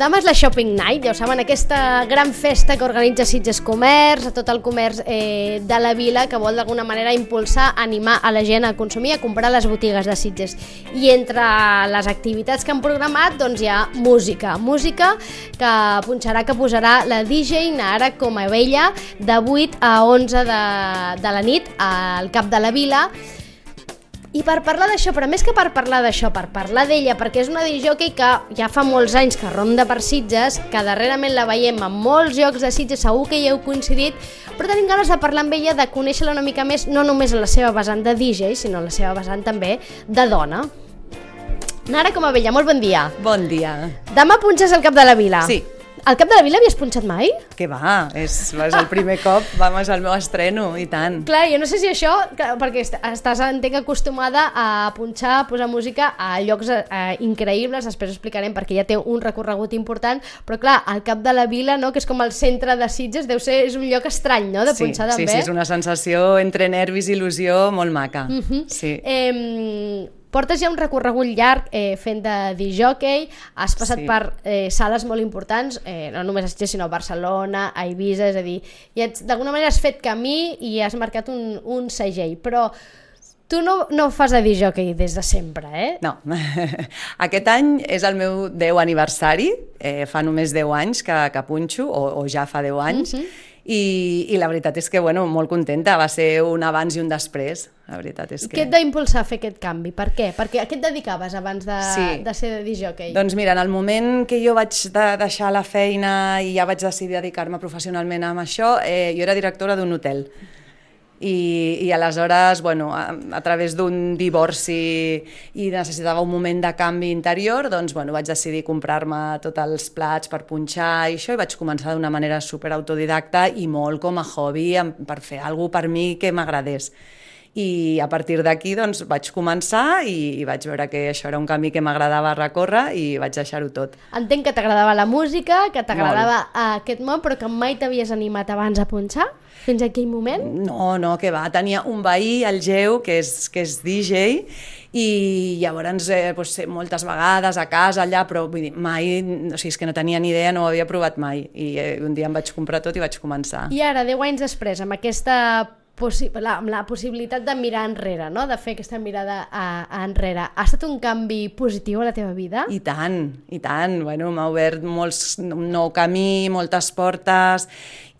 Demà és la Shopping Night, ja ho saben, aquesta gran festa que organitza Sitges Comerç, a tot el comerç eh, de la vila, que vol d'alguna manera impulsar, animar a la gent a consumir, a comprar les botigues de Sitges. I entre les activitats que han programat, doncs hi ha música. Música que punxarà, que posarà la DJ Nara com a vella de 8 a 11 de, de la nit al cap de la vila i per parlar d'això, però més que per parlar d'això, per parlar d'ella, perquè és una disjockey que ja fa molts anys que ronda per Sitges, que darrerament la veiem en molts llocs de Sitges, segur que hi heu coincidit, però tenim ganes de parlar amb ella, de conèixer-la una mica més, no només en la seva vessant de DJ, sinó en la seva vessant també de dona. Nara com a vella, molt bon dia. Bon dia. Demà punxes al cap de la vila. Sí. Al cap de la vila havies punxat mai? Que va, és, és el primer cop, vamos, al meu estreno, i tant. Clar, jo no sé si això, perquè est- estàs, entenc, acostumada a punxar, a posar música a llocs eh, increïbles, després ho explicarem perquè ja té un recorregut important, però clar, al cap de la vila, no, que és com el centre de Sitges, deu ser, és un lloc estrany, no?, de sí, punxar sí, també. sí, és una sensació entre nervis i il·lusió molt maca. Uh -huh. Sí. Eh, portes ja un recorregut llarg eh, fent de disjockey, has passat Sí. per eh, sales molt importants, eh, no només a Sitges, sinó a Barcelona, a Eivissa, és a dir, i d'alguna manera has fet camí i has marcat un, un segell, però tu no, no fas de disjockey des de sempre, eh? No, aquest any és el meu 10 aniversari, eh, fa només 10 anys que, que punxo, o, o ja fa 10 anys, Mhm. I, i la veritat és que, bueno, molt contenta, va ser un abans i un després, la veritat és que... Què et va impulsar a fer aquest canvi? Per què? Perquè a què et dedicaves abans de, Sí. de ser de disjockey? Doncs mira, en el moment que jo vaig de deixar la feina i ja vaig decidir dedicar-me professionalment amb això, eh, jo era directora d'un hotel. I, i aleshores, bueno, a, a través d'un divorci i necessitava un moment de canvi interior, doncs bueno, vaig decidir comprar-me tots els plats per punxar i això, i vaig començar d'una manera super autodidacta i molt com a hobby, per fer alguna per mi que m'agradés. I a partir d'aquí doncs, vaig començar i, i vaig veure que això era un camí que m'agradava recórrer i vaig deixar-ho tot. Entenc que t'agradava la música, que t'agradava aquest món, però que mai t'havies animat abans a punxar? Fins a aquell moment? No, no, que va. Tenia un veí, el Geu, que és, que és DJ, i llavors eh, doncs, moltes vegades a casa allà, però vull dir, mai, o sigui, és que no tenia ni idea, no ho havia provat mai. I eh, un dia em vaig comprar tot i vaig començar. I ara, 10 anys després, amb aquesta la, amb la possibilitat de mirar enrere, no? de fer aquesta mirada a, a enrere, ha estat un canvi positiu a la teva vida? I tant, i tant. Bueno, m'ha obert molts, un nou camí, moltes portes,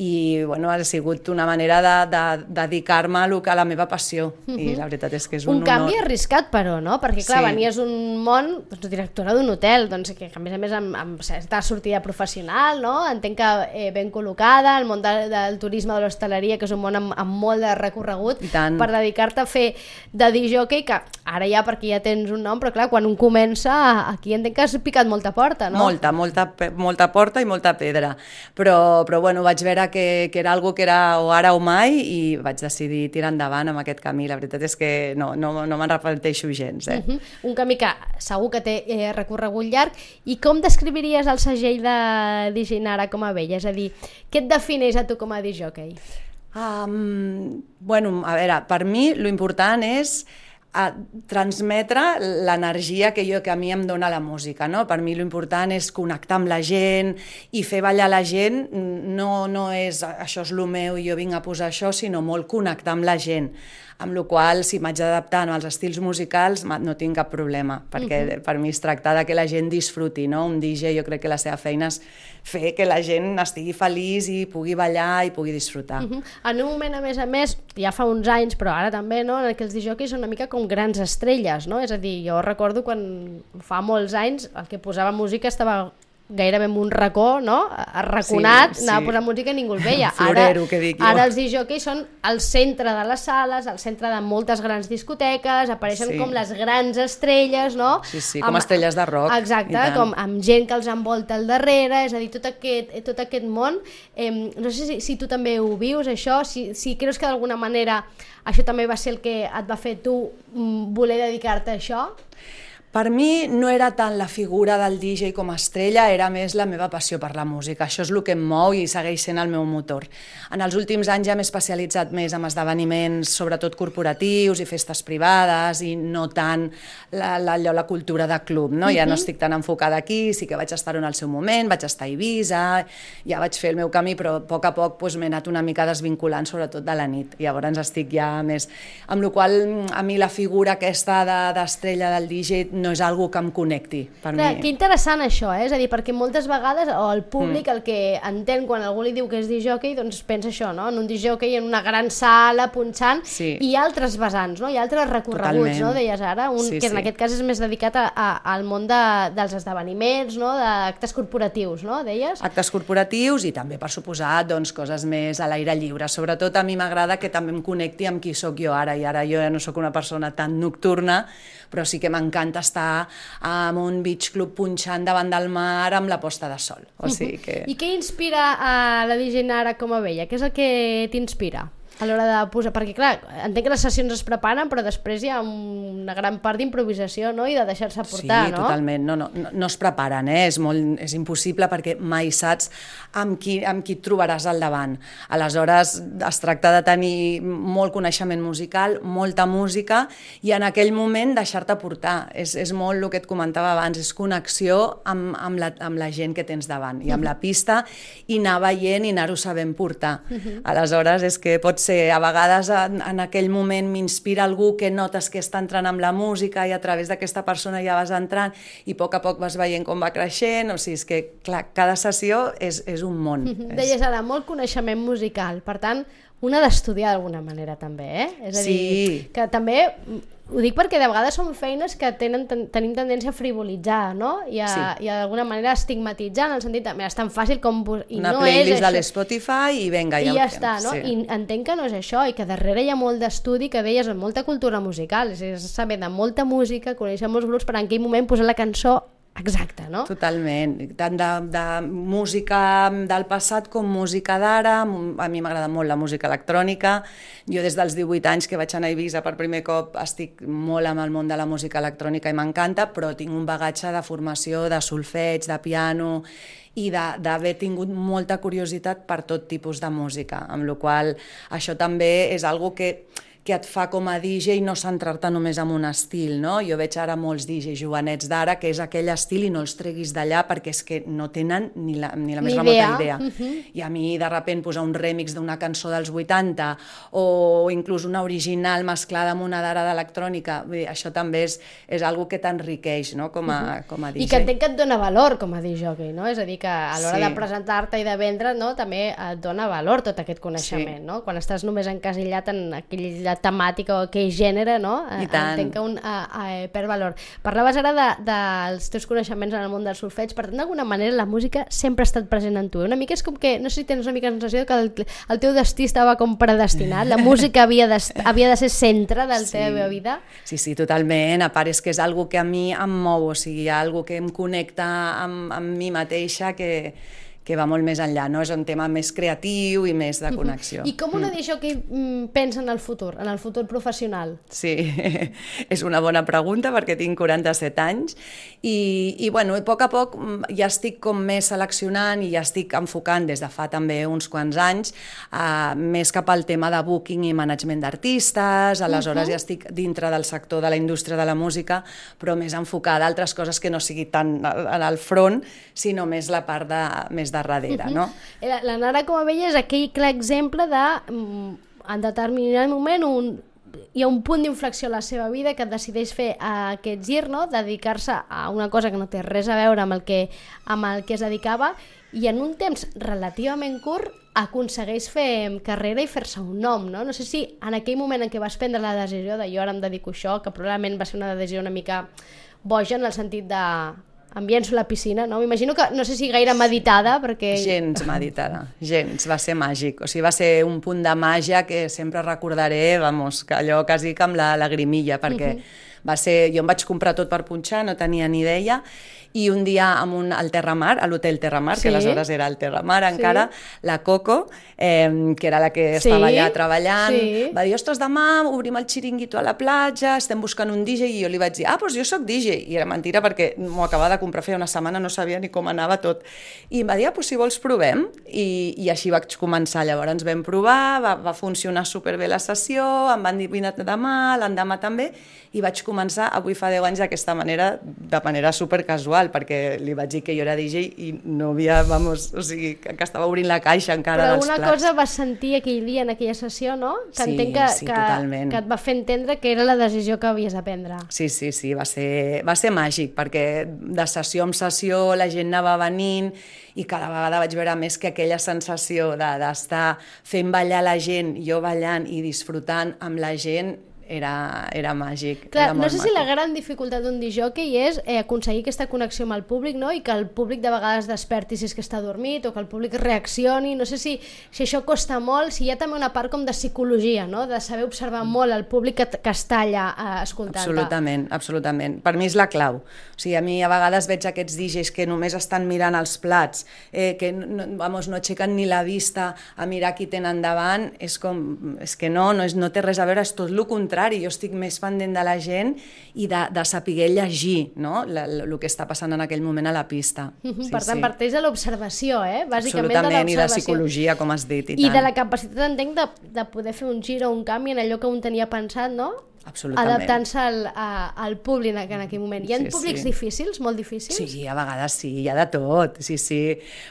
i bueno, ha sigut una manera de, de, dedicar-me a, a la meva passió. I la veritat és que és un, un canvi honor. arriscat, però, no? Perquè, clar, Sí. venies d'un món, doncs, directora d'un hotel, doncs, que, a més a més amb, amb certa sortida professional, no? Entenc que eh, ben col·locada, el món de, del turisme, de l'hostaleria, que és un món amb, amb molt de recorregut, I tant. per dedicar-te a fer de disjockey, que ara ja perquè ja tens un nom, però clar, quan un comença, aquí entenc que has picat molta porta, no? Molta, molta, molta porta i molta pedra. Però, però bueno, vaig veure que, que era algo que era o ara o mai i vaig decidir tirar endavant amb aquest camí. La veritat és que no, no, no me'n repeteixo gens. Eh? Mhm. Un camí que segur que té eh, recorregut llarg. I com descriviries el segell de DJ Nara com a vella? És a dir, què et defineix a tu com a disjockey? Um, bueno, a veure, per mi lo important és a transmetre l'energia que, jo, que a mi em dona la música. No? Per mi l'important és connectar amb la gent i fer ballar la gent. No, no és això és el meu i jo vinc a posar això, sinó molt connectar amb la gent. Amb la qual si m'haig d'adaptar als estils musicals no tinc cap problema, perquè uh -huh. per mi es tracta de que la gent disfruti. No? Un DJ jo crec que la seva feina és fer que la gent estigui feliç i pugui ballar i pugui disfrutar. Uh -huh. En un moment, a més a més, ja fa uns anys, però ara també, no?, en què els són una mica com grans estrelles, no? És a dir, jo recordo quan fa molts anys el que posava música estava gairebé en un racó, no? Arraconat, Sí, anava a sí. posar música i ningú el veia. Florero, ara, que dic jo. Ara els disjockeys són al centre de les sales, al centre de moltes grans discoteques, apareixen Sí. com les grans estrelles, no? Sí, sí, com estrelles de rock, Exacte, com amb gent que els envolta al darrere, és a dir, tot aquest, tot aquest món. Eh, no sé si, si tu també ho vius, això, si, si creus que d'alguna manera això també va ser el que et va fer tu mm, voler dedicar-te a això. Per mi no era tant la figura del DJ com a estrella, era més la meva passió per la música. Això és el que em mou i segueix sent el meu motor. En els últims anys ja m'he especialitzat més en esdeveniments, sobretot corporatius i festes privades, i no tant la, la, allò, la cultura de club. No? Ja no estic tan enfocada aquí, sí que vaig estar en el seu moment, vaig estar a Eivissa, ja vaig fer el meu camí, però a poc a poc doncs, m'he anat una mica desvinculant, sobretot de la nit. I llavors estic ja més... Amb la qual a mi la figura aquesta d'estrella de, del DJ no és algo que em connecti per Clar, mi. Que interessant això, eh? és a dir, perquè moltes vegades o el públic mm. el que entén quan algú li diu que és disjockey, doncs pensa això, no? En un disjockey en una gran sala punxant sí. i altres vessants, no? Ha altres recorreguts, Totalment. no? Deies ara, un Sí, que en sí. aquest cas és més dedicat a, a, al món de, dels esdeveniments, no? D'actes corporatius, no? Deies? Actes corporatius i també, per suposat, doncs, coses més a l'aire lliure. Sobretot a mi m'agrada que també em connecti amb qui sóc jo ara, i ara jo ja no sóc una persona tan nocturna, però sí que m'encanta estar en un beach club punxant davant del mar amb la posta de sol. O sigui que... I què inspira a la DJ Nara com a vella? Què és el que t'inspira? A l'hora de posar, perquè clar, entenc que les sessions es preparen, però després hi ha una gran part d'improvisació, no?, i de deixar-se portar, sí, no? totalment, no, no, no, no es preparen, eh? és, molt, és impossible perquè mai saps amb qui, amb qui et trobaràs al davant. Aleshores, es tracta de tenir molt coneixement musical, molta música, i en aquell moment deixar-te portar. És, és molt el que et comentava abans, és connexió amb, amb, la, amb la gent que tens davant, i amb la pista, i anar veient i anar-ho sabent portar. Aleshores, és que pot ser, a vegades en, en aquell moment m'inspira algú que notes que està entrant amb la música i a través d'aquesta persona ja vas entrant i a poc a poc vas veient com va creixent, o sigui, és que clar, cada sessió és, és un món. És... Deies ara, molt coneixement musical, per tant, una d'estudiar d'alguna manera també, eh? És a Sí. dir, que també ho dic perquè de vegades són feines que tenen, ten, tenim tendència a frivolitzar, no? I a, Sí. i d'alguna manera estigmatitzar, en el sentit de, mira, és tan fàcil com... I Una no playlist és de l'Spotify i venga, I ja, ja ho està, no? Sí. I entenc que no és això, i que darrere hi ha molt d'estudi, que deies, molta cultura musical, és, és saber de molta música, conèixer molts grups, per en aquell moment posar la cançó exacta, no? Totalment, tant de, de música del passat com música d'ara, a mi m'agrada molt la música electrònica, jo des dels 18 anys que vaig anar a Eivissa per primer cop estic molt amb el món de la música electrònica i m'encanta, però tinc un bagatge de formació de solfeig, de piano i d'haver tingut molta curiositat per tot tipus de música, amb la qual això també és algo que que et fa com a DJ no centrar-te només en un estil, no? Jo veig ara molts DJ jovenets d'ara que és aquell estil i no els treguis d'allà perquè és que no tenen ni la, ni la més Ni remota idea. idea. Mhm. I a mi de repent posar un remix d'una cançó dels 80 o inclús una original mesclada amb una d'ara d'electrònica, això també és, és algo que t'enriqueix no? com, a, com a DJ. I que entenc que et dona valor com a disjockey, no? És a dir, que a l'hora Sí. de presentar-te i de vendre, no? també et dona valor tot aquest coneixement, Sí. no? Quan estàs només encasillat en aquella temàtica o aquell gènere, no? I Eh, tant. Entenc que un eh, eh, perd valor. Parlaves ara de, dels teus coneixements en el món del solfeig, per tant, d'alguna manera la música sempre ha estat present en tu. Una mica és com que, no sé si tens una mica la sensació que el, el teu destí estava com predestinat, la música havia de, havia de ser centre de la Sí. teva vida. Sí, sí, totalment. A part és que és algo que a mi em mou, o sigui, hi ha algo que em connecta amb, amb mi mateixa que, que va molt més enllà, no? És un tema més creatiu i més de connexió. I com una disjockey mm, pensa en el futur, en el futur professional? Sí, és una bona pregunta perquè tinc 47 anys i, i bueno, a poc a poc mm, ja estic com més seleccionant i ja estic enfocant des de fa també uns quants anys uh, més cap al tema de booking i management d'artistes, aleshores ja estic dintre del sector de la indústria de la música però més enfocada a altres coses que no sigui tant al, al front sinó més la part de, més de darrere, no? La, la Nara com a vella és aquell clar exemple de mm, en determinat moment un, hi ha un punt d'inflexió a la seva vida que decideix fer aquest gir, no? dedicar-se a una cosa que no té res a veure amb el que, amb el que es dedicava i en un temps relativament curt aconsegueix fer carrera i fer-se un nom, no? No sé si en aquell moment en què vas prendre la decisió de jo ara em dedico a això, que probablement va ser una decisió una mica boja en el sentit de em llenço a la piscina, no? M'imagino que, no sé si gaire meditada, perquè... Gens meditada, gens, va ser màgic. O sigui, va ser un punt de màgia que sempre recordaré, vamos, que allò quasi que amb la lagrimilla, perquè uh -huh. Va ser, jo em vaig comprar tot per punxar, no tenia ni idea, i un dia amb un, al Terramar, a l'hotel Terramar, sí. que aleshores era el Terramar encara, sí. la Coco, eh, que era la que estava sí. allà treballant, sí. va dir, ostres, demà obrim el xiringuito a la platja, estem buscant un DJ, i jo li vaig dir, ah, doncs jo sóc DJ, i era mentira perquè m'ho acabava de comprar feia una setmana, no sabia ni com anava tot, i em va dir, ah, doncs si vols provem, i, i així vaig començar, llavors ens vam provar, va, va funcionar superbé la sessió, em van dir, vine demà, l'endemà també, i vaig començar, avui fa 10 anys, d'aquesta manera, de manera super casual, perquè li vaig dir que jo era DJ i no havia, vamos, o sigui, que, que estava obrint la caixa encara Però dels alguna plats. cosa vas sentir aquell dia, en aquella sessió, no? Que Sí, entenc que, sí, que, totalment. que et va fer entendre que era la decisió que havies de prendre. Sí, sí, sí, va ser, va ser màgic, perquè de sessió en sessió la gent anava venint i cada vegada vaig veure més que aquella sensació de- d'estar fent ballar la gent, jo ballant i disfrutant amb la gent, era, era màgic. Clar, era no sé si la gran dificultat d'un disjockey és eh, aconseguir aquesta connexió amb el públic no? i que el públic de vegades desperti si és que està dormit o que el públic reaccioni. No sé si, si això costa molt, si hi ha també una part com de psicologia, no? de saber observar molt el públic que, que està allà eh, escoltant-te. Absolutament, absolutament. Per mi és la clau. O sigui, a mi a vegades veig aquests DJs que només estan mirant els plats, eh, que no, vamos, no aixequen ni la vista a mirar qui tenen davant, és com, és que no, no, és, no té res a veure, és tot el contrari. Jo estic més pendent de la gent i de, de saber llegir no? la, la, el que està passant en aquell moment a la pista. Mhm, per tant, parteix de l'observació, eh? bàsicament de Absolutament, i de psicologia, com has dit, i, I tant. de la capacitat, entenc, de, de poder fer un gir o un canvi en allò que un tenia pensat, no? Adaptant-se al, a, al públic en, aquell moment. Hi ha Sí, públics sí. difícils, molt difícils? Sí, a vegades sí, hi ha de tot, sí, sí.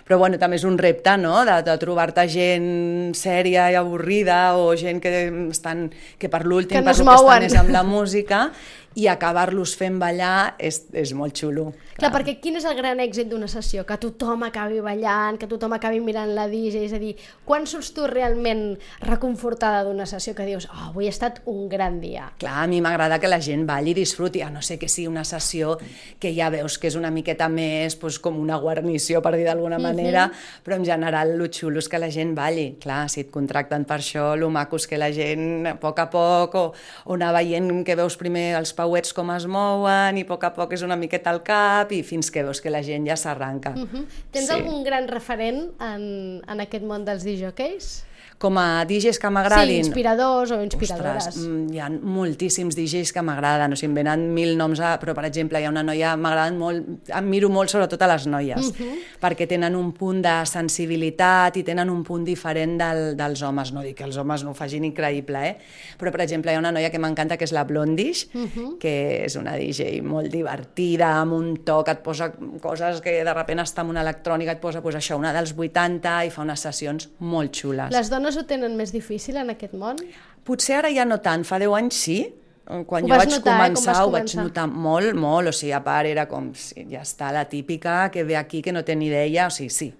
Però bueno, també és un repte, no?, de, de trobar-te gent sèria i avorrida o gent que estan, que per Que l'últim, no per que estan és amb la música i acabar-los fent ballar és, és molt xulo. Clar, perquè quin és el gran èxit d'una sessió? Que tothom acabi ballant, que tothom acabi mirant la DJ, és a dir, quan surts tu realment reconfortada d'una sessió que dius, oh, avui ha estat un gran dia? Clar, a mi m'agrada que la gent balli i disfruti, a no ser que sigui una sessió que ja veus que és una miqueta més doncs, com una guarnició, per dir d'alguna manera, però en general el xulo és que la gent balli. Clar, si et contracten per això, el maco és que la gent a poc a poc, o, o anar veient que veus primer els pauets com es mouen i a poc a poc és una miqueta al cap i fins que veus que la gent ja s'arranca. Mhm. Tens Sí. algun gran referent en, en aquest món dels DJs? Com a DJs que Sí, m'agradin... inspiradors o inspiradores. Ostres, mm, hi ha moltíssims DJs que m'agraden, o sigui, em venen mil noms, a, però per exemple hi ha una noia, m'agraden molt, em miro molt sobretot a les noies, perquè tenen un punt de sensibilitat i tenen un punt diferent del, dels homes, no dic que els homes no ho facin increïble, eh? però per exemple hi ha una noia que m'encanta que és la Blondish, que és una DJ molt divertida, amb un to que et posa coses que de sobte està amb una electrònica, et posa pues, això, una dels 80 i fa unes sessions molt xules. Les dones ho tenen més difícil en aquest món? Potser ara ja no tant, fa 10 anys sí, quan Ho jo vaig notar, eh, com començar vas ho vaig començar. notar molt, molt, o sigui, a part era com, ja està la típica que ve aquí que no té ni idea, o sigui, sí.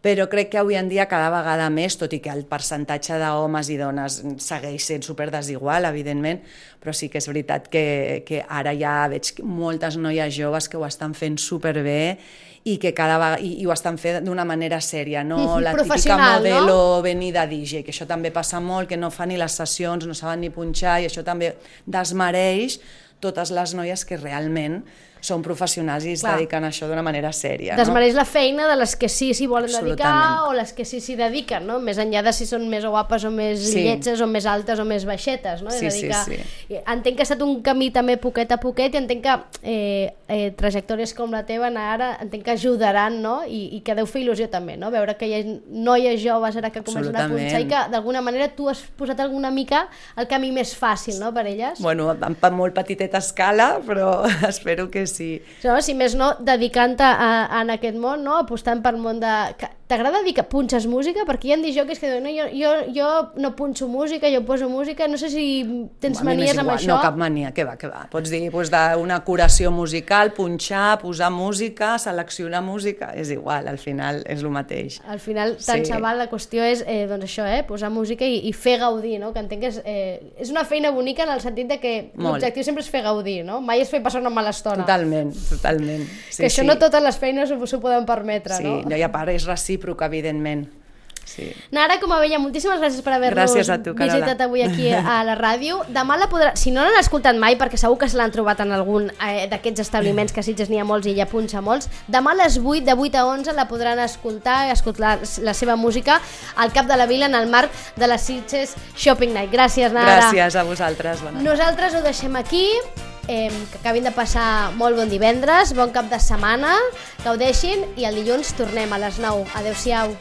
Però crec que avui en dia cada vegada més, tot i que el percentatge d'homes i dones segueix sent super desigual, evidentment, però sí que és veritat que, que ara ja veig moltes noies joves que ho estan fent superbé i que cada vegada, i, i ho estan fent d'una manera sèria, no la típica Professional, no? modelo venida DJ, que això també passa molt, que no fa ni les sessions, no saben ni punxar, i això també desmereix totes les noies que realment són professionals i es Clar. dediquen a això d'una manera sèria. Desmereix la feina de les que sí s'hi volen dedicar o les que sí s'hi dediquen, no? Més enllà de si són més guapes o més Sí. lletges o més altes o més baixetes, no? Sí, és a dir sí, que entenc que ha estat un camí també poquet a poquet i entenc que eh, eh, trajectòries com la teva ara entenc que ajudaran, no? I, i que deu fer il·lusió també, no? Veure que hi ha noies joves ara que comencen a punxar i que d'alguna manera tu has posat alguna mica el camí més fàcil, no?, per elles. Bueno, en, en molt petiteta escala, però espero que sí. No, si més no, dedicant-te en aquest món, no? apostant pel món de... que- T'agrada dir que punxes música? Perquè hi ha DJs que diuen no, jo, jo, jo no punxo música, jo poso música, no sé si tens manies amb això. No, cap mania, què va, què va. Pots dir pues, d'una curació musical, punxar, posar música, seleccionar música, és igual, al final és el mateix. Al final, tant Sí. se val, la qüestió és eh, doncs això, eh, posar música i, i fer gaudir, no? que entenc que és, eh, és una feina bonica en el sentit de que l'objectiu sempre és fer gaudir, no? mai és fer passar una mala estona. Totalment, totalment. Sí, que això sí. no totes les feines s'ho poden permetre, Sí, no? no? i a part és recíproc, evidentment. Sí. Nara, com a vella, moltíssimes gràcies per haver-nos visitat avui aquí a la ràdio. Demà la podrà... Si no l'han escoltat mai, perquè segur que se l'han trobat en algun eh, d'aquests establiments que a Sitges n'hi ha molts i ella punxa molts, demà a les 8, de 8 a 11, la podran escoltar, escoltar la seva música al cap de la vila en el marc de la Sitges Shopping Night. Gràcies, Nara. Gràcies a vosaltres. Bona nit. Nosaltres ho deixem aquí, eh, que acabin de passar molt bon divendres, bon cap de setmana, gaudeixin i el dilluns tornem a les 9. Adéu-siau.